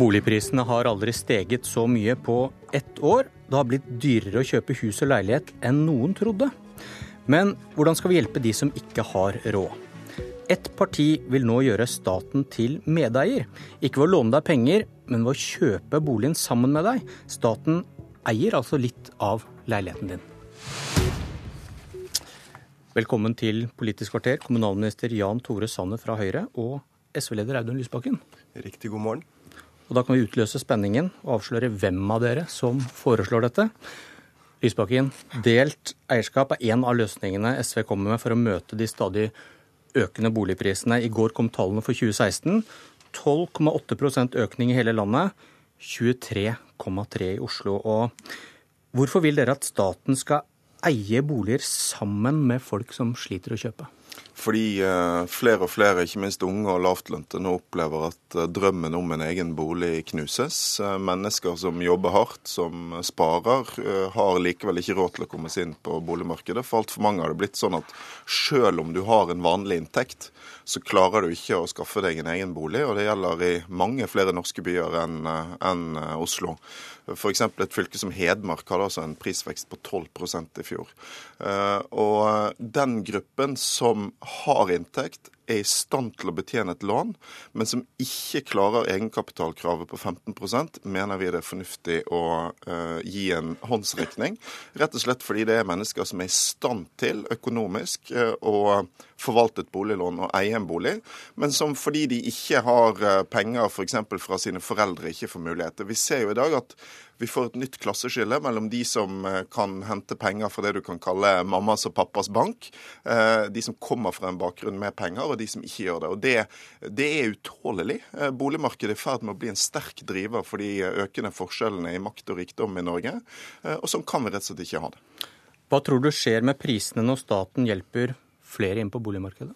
Boligprisene har aldri steget så mye på ett år. Det har blitt dyrere å kjøpe hus og leilighet enn noen trodde. Men hvordan skal vi hjelpe de som ikke har råd? Ett parti vil nå gjøre staten til medeier. Ikke ved å låne deg penger, men ved å kjøpe boligen sammen med deg. Staten eier altså litt av leiligheten din. Velkommen til Politisk kvarter, kommunalminister Jan Tore Sanner fra Høyre og SV-leder Audun Lysbakken. Riktig god morgen. Og Da kan vi utløse spenningen og avsløre hvem av dere som foreslår dette. Lysbakken, delt eierskap er en av løsningene SV kommer med for å møte de stadig økende boligprisene. I går kom tallene for 2016. 12,8% økning i hele landet. 23,3 i Oslo. Og hvorfor vil dere at staten skal eie boliger sammen med folk som sliter å kjøpe? Fordi uh, flere og flere, ikke minst unge og lavtlønte, nå opplever at uh, drømmen om en egen bolig knuses. Uh, mennesker som jobber hardt, som sparer, har likevel ikke råd til å komme seg inn på boligmarkedet. For altfor mange har det blitt sånn at selv om du har en vanlig inntekt, så klarer du ikke å skaffe deg en egen bolig. Og det gjelder i mange flere norske byer enn en Oslo. F.eks. et fylke som Hedmark hadde altså en prisvekst på 12% i fjor. Og den gruppen som har inntekt, er i stand til å betjene et lån, men som ikke klarer egenkapitalkravet på 15% mener vi det er fornuftig å uh, gi en håndsrekning. Rett og slett fordi det er mennesker som er i stand til økonomisk uh, å forvalte et boliglån og eie en bolig, men som fordi de ikke har uh, penger f.eks. fra sine foreldre, ikke får muligheter. Vi ser jo i dag at vi får et nytt klasseskille mellom de som kan hente penger fra det du kan kalle mammas og pappas bank, de som kommer fra en bakgrunn med penger, og de som ikke gjør det. Og Det, det er utålelig. Eh, boligmarkedet er i ferd med å bli en sterk driver for de økende forskjellene i makt og rikdom i Norge. Eh, og sånn kan vi rett og slett ikke ha det. Hva tror du skjer med prisene når staten hjelper flere inn på boligmarkedet?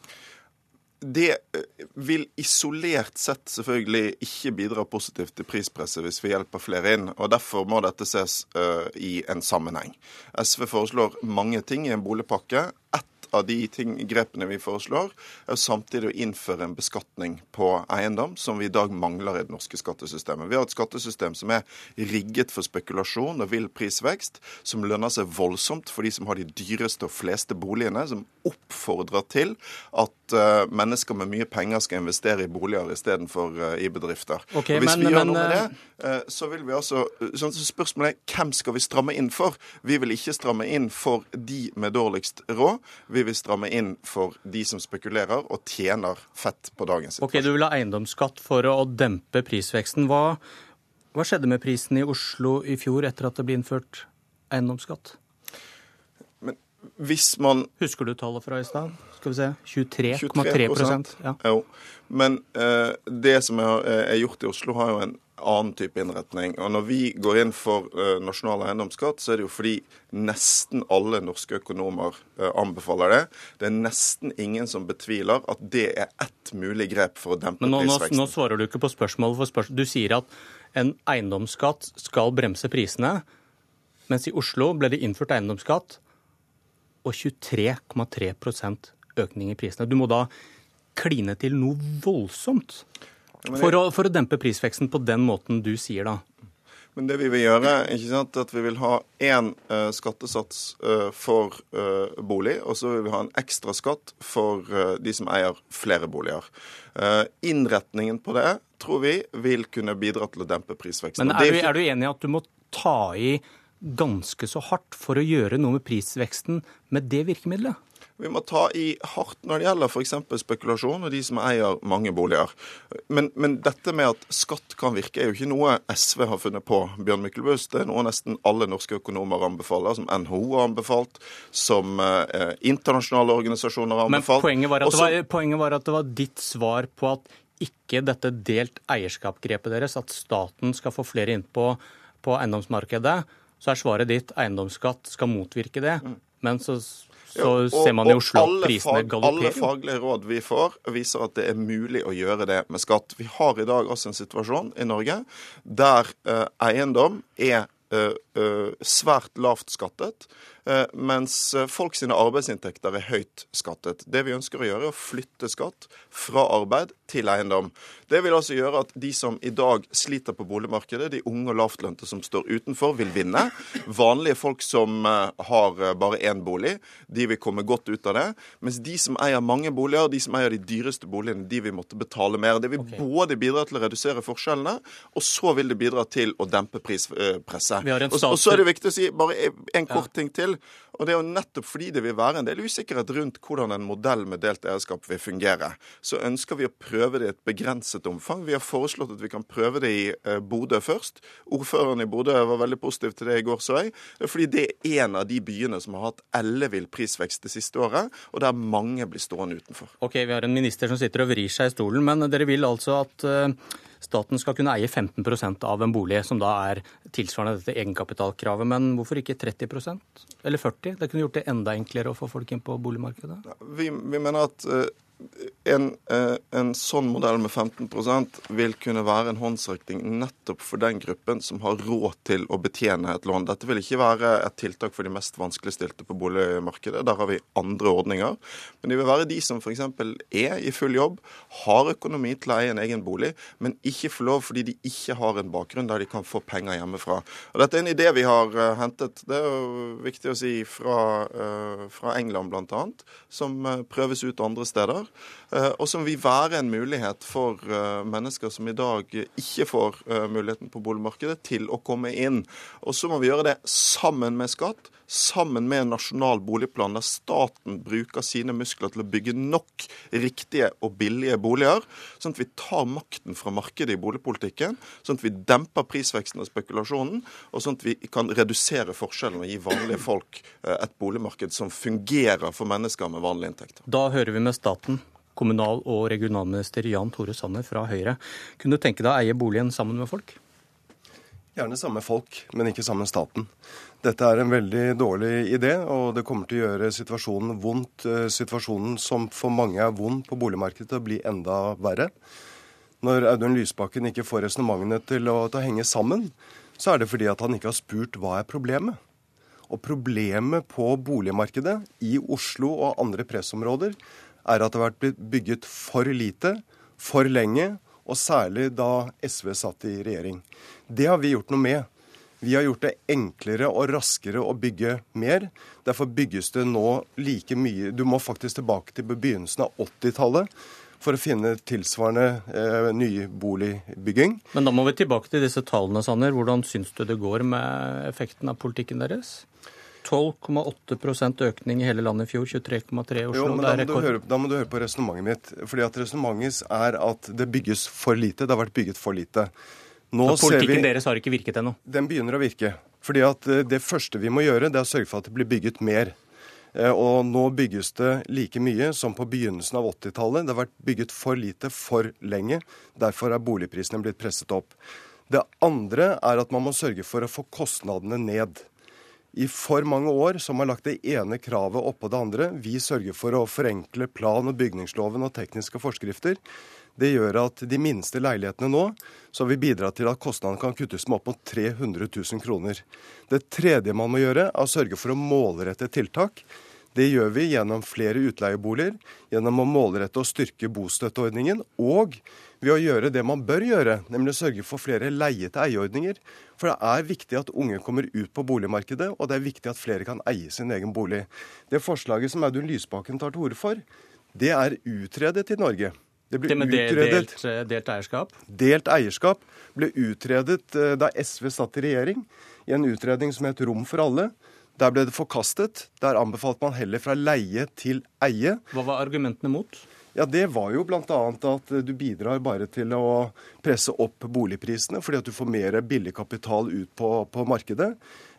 det eh, vil isolert sett selvfølgelig ikke bidra positivt til prispresset hvis vi hjelper flere inn. og Derfor må dette ses uh, i en sammenheng. SV foreslår mange ting i en boligpakke. Ett av de ting, grepene vi foreslår, er samtidig å innføre en beskatning på eiendom, som vi i dag mangler i det norske skattesystemet. Vi har et skattesystem som er rigget for spekulasjon og vill prisvekst, som lønner seg voldsomt for de som har de dyreste og fleste boligene, som oppfordrer til at uh, mennesker med mye penger skal investere i boliger istedenfor uh, i bedrifter. Okay, og Hvis men, vi gjør men, noe med det, uh, så vil vi altså så Spørsmålet er hvem skal vi stramme inn for? Vi vil ikke stramme inn for de med dårligst råd. Vi vil stramme inn for de som spekulerer og tjener fett på dagens situasjon. Ok, Du vil ha eiendomsskatt for å dempe prisveksten. Hva, hva skjedde med prisen i Oslo i fjor etter at det ble innført eiendomsskatt? Men hvis man Husker du tallet fra i stad? Skal vi se 23,3% ja. Jo. Men uh, det som er, er gjort i Oslo, har jo en annen type innretning. Og Når vi går inn for uh, nasjonal eiendomsskatt, så er det jo fordi nesten alle norske økonomer uh, anbefaler det. Det er nesten ingen som betviler at det er ett mulig grep for å dempe Men nå, prisveksten. Nå, nå svarer du ikke på spørsmålet. for spørsmål. Du sier at en eiendomsskatt skal bremse prisene, mens i Oslo ble det innført eiendomsskatt og 23,3% økning i prisene. Du må da kline til noe voldsomt for å, for å dempe prisveksten på den måten du sier, da. Men det vi vil gjøre, ikke sant, at vi vil ha én uh, skattesats uh, for uh, bolig, og så vil vi ha en ekstra skatt for de som eier flere boliger. innretningen på det tror vi vil kunne bidra til å dempe prisveksten. Men er du, er du enig i at du må ta i ganske så hardt for å gjøre noe med prisveksten med det virkemidlet? Vi må ta i hardt når det gjelder f.eks. spekulasjon og de som eier mange boliger. Men, men, dette med at skatt kan virke, er jo ikke noe SV har funnet på. Bjørn Myklebust. Det er noe nesten alle norske økonomer anbefaler, som NHO har anbefalt, som eh, internasjonale organisasjoner har anbefalt. Men poenget var, Også, var, poenget var, at det var ditt svar på at ikke dette delt eierskapsgrepet deres, at staten skal få flere inn på, på eiendomsmarkedet, så er svaret ditt eiendomsskatt skal motvirke det. Mm. Men så så og, ser man i Oslo at prisene galopperer. Alle faglige råd vi får, viser at det er mulig å gjøre det med skatt. Vi har i dag også en situasjon i Norge der eh, eiendom er svært lavt skattet. Eh, mens eh, folk sine arbeidsinntekter er høyt skattet. Det vi ønsker å gjøre, er å flytte skatt fra arbeid til eiendom. Det vil altså gjøre at de som i dag sliter på boligmarkedet, de unge og lavtlønte som står utenfor, vil vinne. Vanlige folk som eh, har bare én bolig, de vil komme godt ut av det. Mens de som eier mange boliger, de som eier de dyreste boligene, de vil måtte betale mer. Det vil okay. både bidra til å redusere forskjellene, og så vil det bidra til å dempe prispresset. Og så er det viktig å si bare en kort ting til. Og det er jo nettopp fordi det vil være en del usikkerhet rundt hvordan en modell med delt eierskap vil fungere. Så ønsker vi å prøve det i et begrenset omfang. Vi har foreslått at vi kan prøve det i eh, Bodø først. Ordføreren i Bodø var veldig positiv til det i går, så jeg. Fordi det er en av de byene som har hatt ellevill prisvekst det siste året, og der mange blir stående utenfor. Ok, Vi har en minister som sitter og vrir seg i stolen, men dere vil altså at uh staten skal kunne eie 15% av en bolig, som da er tilsvarende dette egenkapitalkravet. Men hvorfor ikke 30% eller 40 Det kunne gjort det enda enklere å få folk inn på boligmarkedet? Vi, vi mener at uh, en, eh, en, sånn modell med 15% vil kunne være en håndsrekning nettopp for den gruppen som har råd til å betjene et lån. Dette vil ikke være et tiltak for de mest vanskeligstilte på boligmarkedet. Der har vi andre ordninger. Men det vil være de som f.eks. er i full jobb, har økonomi til å eie en egen bolig, men ikke får lov fordi de ikke har en bakgrunn der de kan få penger hjemmefra. Og Dette er en idé vi har uh, hentet, det er jo viktig å si, fra, uh, fra England bl.a., som prøves ut andre steder. Eh, og som vil være en mulighet for eh, mennesker som i dag ikke får eh, muligheten på boligmarkedet, til å komme inn. Og så må vi gjøre det sammen med skatt, sammen med en nasjonal boligplan der staten bruker sine muskler til å bygge nok riktige og billige boliger, sånn at vi tar makten fra markedet i boligpolitikken, sånn at vi demper prisveksten og spekulasjonen, og sånn at vi kan redusere forskjellen og gi vanlige folk et boligmarked som fungerer for mennesker med vanlige inntekter. Da hører vi med staten kommunal- og regionalminister Jan Tore Sanner fra Høyre. Kunne du tenke deg å eie boligen sammen med folk? Gjerne samme folk, men ikke samme staten. Dette er en veldig dårlig idé, og det kommer til å gjøre situasjonen vondt. Eh, situasjonen som for mange er vond på boligmarkedet, til å bli enda verre. Når Audun Lysbakken ikke får resonnementene til til å henge sammen, så er det fordi at han ikke har spurt hva er problemet. Og problemet på boligmarkedet i Oslo og andre pressområder er at det har vært bygget for lite, for lenge, og særlig da SV satt i regjering. Det har vi gjort noe med. Vi har gjort det enklere og raskere å bygge mer. Derfor bygges det nå like mye. Du må faktisk tilbake til begynnelsen av 80-tallet for å finne tilsvarende eh, nyboligbygging. Men da må vi tilbake til disse tallene, Sanner. Hvordan syns du det går med effekten av politikken deres? 12,8% økning i hele landet i fjor, 23,3 i Oslo. Jo, men da må, høre, da må, du høre, på resonnementet mitt. Fordi at Resonnementet er at det bygges for lite. Det har vært bygget for lite. Nå Så politikken vi, deres har ikke virket ennå? Den begynner å virke. Fordi at eh, Det første vi må gjøre, det er å sørge for at det blir bygget mer. Eh, og nå bygges det like mye som på begynnelsen av 80-tallet. Det har vært bygget for lite for lenge. Derfor er boligprisene blitt presset opp. Det andre er at man må sørge for å få kostnadene ned i for mange år som har lagt det ene kravet oppå det andre. Vi sørger for å forenkle plan- og bygningsloven og tekniske forskrifter. Det gjør at de minste leilighetene nå så vil bidra til at kostnadene kan kuttes med opp mot 300 000 kroner. Det tredje man må gjøre, er å sørge for å målrette tiltak. Det gjør vi gjennom flere utleieboliger, gjennom å målrette og styrke bostøtteordningen, og ved å gjøre det man bør gjøre, nemlig å sørge for flere leie-til-eie-ordninger. For det er viktig at unge kommer ut på boligmarkedet, og det er viktig at flere kan eie sin egen bolig. Det forslaget som Audun Lysbakken tar til orde for, det er utredet i Norge. Det ble det utredet, delt, eh, delt, eierskap? Delt eierskap ble utredet eh, da SV satt i regjering, i en utredning som het Rom for alle. Der ble det forkastet. Der anbefalte man heller fra leie til eie. Hva var argumentene mot? Ja, Det var jo bl.a. at du bidrar bare til å presse opp boligprisene, fordi at du får mer billig kapital ut på, på markedet.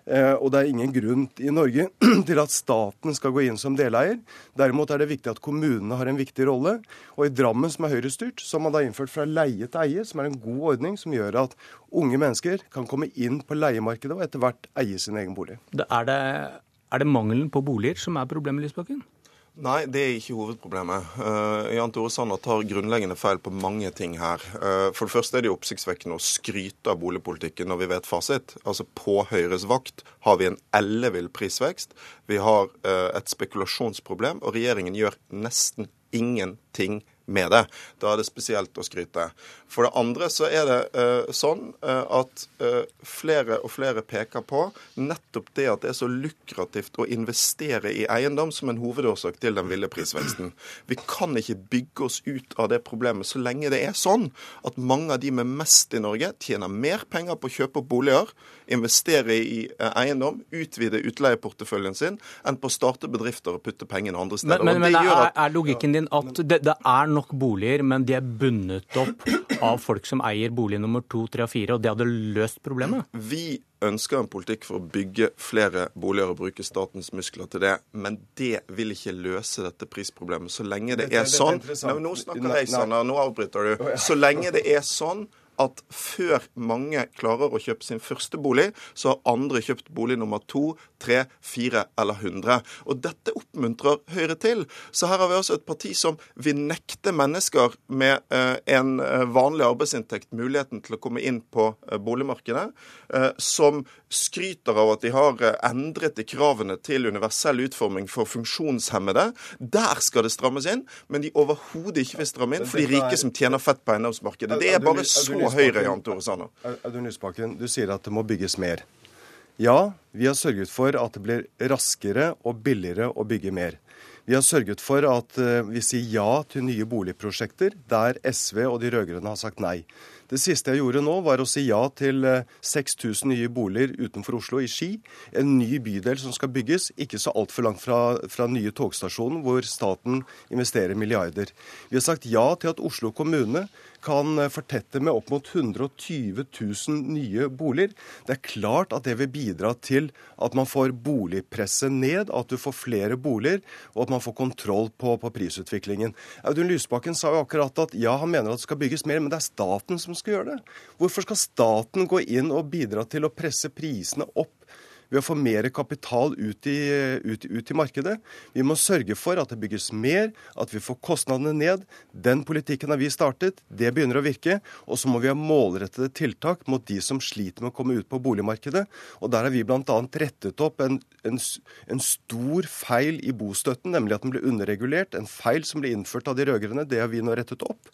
Eh, og det er ingen grunn i Norge til at staten skal gå inn som deleier. Derimot er det viktig at kommunene har en viktig rolle. Og i Drammen, som er høyrestyrt, så har man da innført fra leie til eie, som er en god ordning som gjør at unge mennesker kan komme inn på leiemarkedet og etter hvert eie sin egen bolig. Er det, er det mangelen på boliger som er problemet, Lysbakken? Nei, det er ikke hovedproblemet. Uh, Jan Tore Sanner tar grunnleggende feil på mange ting her. Uh, for det første er det oppsiktsvekkende å skryte av boligpolitikken når vi vet fasit. Altså På Høyres vakt har vi en ellevill prisvekst. Vi har uh, et spekulasjonsproblem, og regjeringen gjør nesten ingenting med det. Da er det spesielt å skryte. For det andre så er det uh, sånn uh, at uh, flere og flere peker på nettopp det at det er så lukrativt å investere i eiendom som en hovedårsak til den ville prisveksten. Vi kan ikke bygge oss ut av det problemet så lenge det er sånn at mange av de med mest i Norge tjener mer penger på å kjøpe boliger, investere i eiendom, utvide utleieporteføljen sin, enn på å starte bedrifter og putte pengene andre steder. Men, men, men er, er, logikken din at det, det er nok boliger, men de er bundet opp av folk som eier bolig nummer to, tre og fire, og det hadde løst problemet? Vi ønsker en politikk for å bygge flere boliger og bruke statens muskler til det. Men det vil ikke løse dette prisproblemet. Så lenge det er sånn Nei, Nå snakker jeg, Sanner. Nå avbryter du. Så lenge det er sånn at før mange klarer å kjøpe sin første bolig, så har andre kjøpt bolig nummer to, tre, fire eller hundre. Og dette oppmuntrer Høyre til. Så her har vi altså et parti som vil nekte mennesker med eh, en eh, vanlig arbeidsinntekt muligheten til å komme inn på eh, boligmarkedet, som skryter av at de har endret i kravene til universell utforming for funksjonshemmede. Der skal det strammes inn, men de overhodet ikke vil stramme inn for de rike som tjener fett på eiendomsmarkedet. Det er bare så Høyre, Jan Tore Sanner. Audun Lysbakken, du sier at det må bygges mer. Ja, vi har sørget for at det blir raskere og billigere å bygge mer. Vi har sørget for at eh, vi sier ja til nye boligprosjekter der SV og de rød-grønne har sagt nei. Det siste jeg gjorde nå, var å si ja til 6000 eh, nye boliger utenfor Oslo, i Ski. En ny bydel som skal bygges, ikke så altfor langt fra, fra nye togstasjonen, hvor staten investerer milliarder. Vi har sagt ja til at Oslo kommune kan eh, fortette med opp mot 120 000 nye boliger. Det er klart at det vil bidra til at man får boligpresset ned, at du får flere boliger, og at man får kontroll på, på prisutviklingen. Audun Lysbakken sa jo akkurat at ja, han mener at det skal bygges mer, men det er staten som skal gjøre det. Hvorfor skal staten gå inn og bidra til å presse prisene opp ved å få mer kapital ut i, ut, ut i, markedet. Vi må sørge for at det bygges mer, at vi får kostnadene ned. Den politikken har vi startet. Det begynner å virke. Og så må vi ha målrettede tiltak mot de som sliter med å komme ut på boligmarkedet. Og der har vi bl.a. rettet opp en, en, en, stor feil i bostøtten, nemlig at den ble underregulert. En feil som ble innført av de rød-grønne. Det har vi nå rettet opp.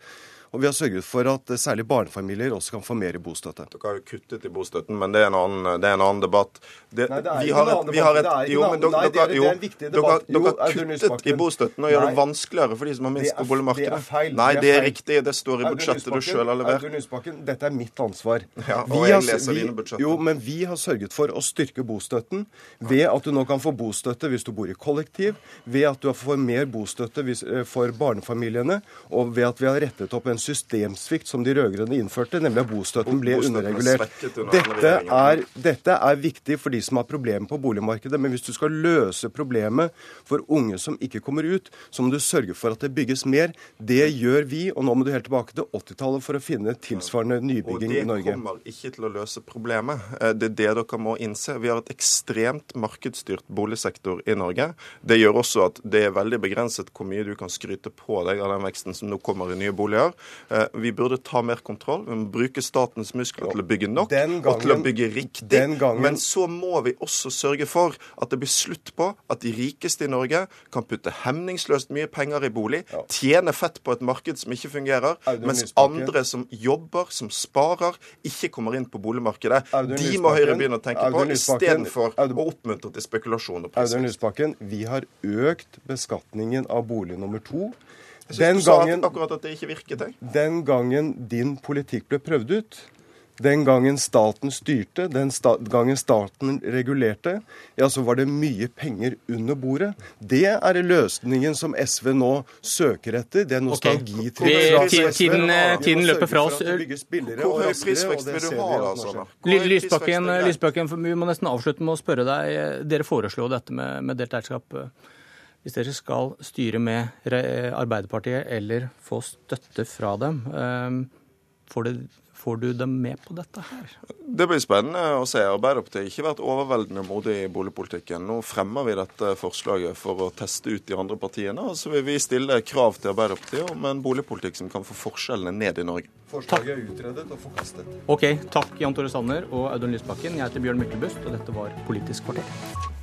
Og vi har sørget for at særlig barnefamilier også kan få mer i bostøtte. Dere har kuttet i bostøtten, men det er en annen, er en annen debatt. Det, nei, det er ikke en annen debatt. Det, er, det er en viktig debatt. Dere har kuttet i bostøtten og gjør det vanskeligere for de som har minst på boligmarkedet. Det er feil. Nei, det er riktig. Det står i budsjettet du sjøl har levert. Audun Lysbakken, dette er mitt ansvar. Ja, og jeg leser dine budsjetter. Jo, men vi har sørget for å styrke bostøtten ved at du nå kan få bostøtte hvis du bor i kollektiv, ved at du får mer bostøtte eh, for barnefamiliene, og ved at vi har rettet opp en systemsvikt som de rød-grønne innførte, nemlig at bostøtten ble underregulert. Dette er, dette er viktig for de som har problemer på boligmarkedet. Men hvis du skal løse problemet for unge som ikke kommer ut, så må du sørge for at det bygges mer. Det gjør vi, og nå må du helt tilbake til 80-tallet for å finne tilsvarende nybygging i Norge. Og det kommer ikke til å løse problemet. Eh, det er det dere må innse. Vi har et ekstremt markedsstyrt boligsektor i Norge. Det gjør også at det er veldig begrenset hvor mye du kan skryte på deg av den veksten som nå kommer i nye boliger. Eh, vi burde ta mer kontroll. Vi må bruke statens muskler til å bygge nok gangen, og til å bygge riktig. Gangen, Men så må vi også sørge for at det blir slutt på at de rikeste i Norge kan putte hemningsløst mye penger i bolig, ja. tjene fett på et marked som ikke fungerer, mens Lysbakken. andre som jobber, som sparer, ikke kommer inn på boligmarkedet. De må Høyre begynne å tenke på istedenfor å oppmuntre til spekulasjon og press. Audun Lysbakken, vi har økt beskatningen av bolig nummer to. Den gangen, akkurat at det ikke virket, jeg. Den gangen din politikk ble prøvd ut, den gangen staten styrte, den sta gangen staten regulerte, ja, så var det mye penger under bordet. Det er løsningen som SV nå søker etter. Det er nostalgi okay. til tiden, tiden løper fra oss. Hvor høy prisvekst vil du ha, da, Sanner? Lysbakken, Lysbakken, vi må nesten avslutte med å spørre deg. Dere foreslo dette med, med delt eierskap hvis dere skal styre med Arbeiderpartiet eller få støtte fra dem, ehm, Får, det, får, du dem med på dette her? Det blir spennende å se. Arbeiderpartiet har ikke vært overveldende modig i boligpolitikken. Nå fremmer vi dette forslaget for å teste ut de andre partiene. Og så vil vi stille krav til Arbeiderpartiet om en boligpolitikk som kan få forskjellene ned i Norge. Forslaget er utredet og forkastet. Ok, takk Jan Tore Sanner og Audun Lysbakken. Jeg heter Bjørn Myklebust, og dette var Politisk kvarter.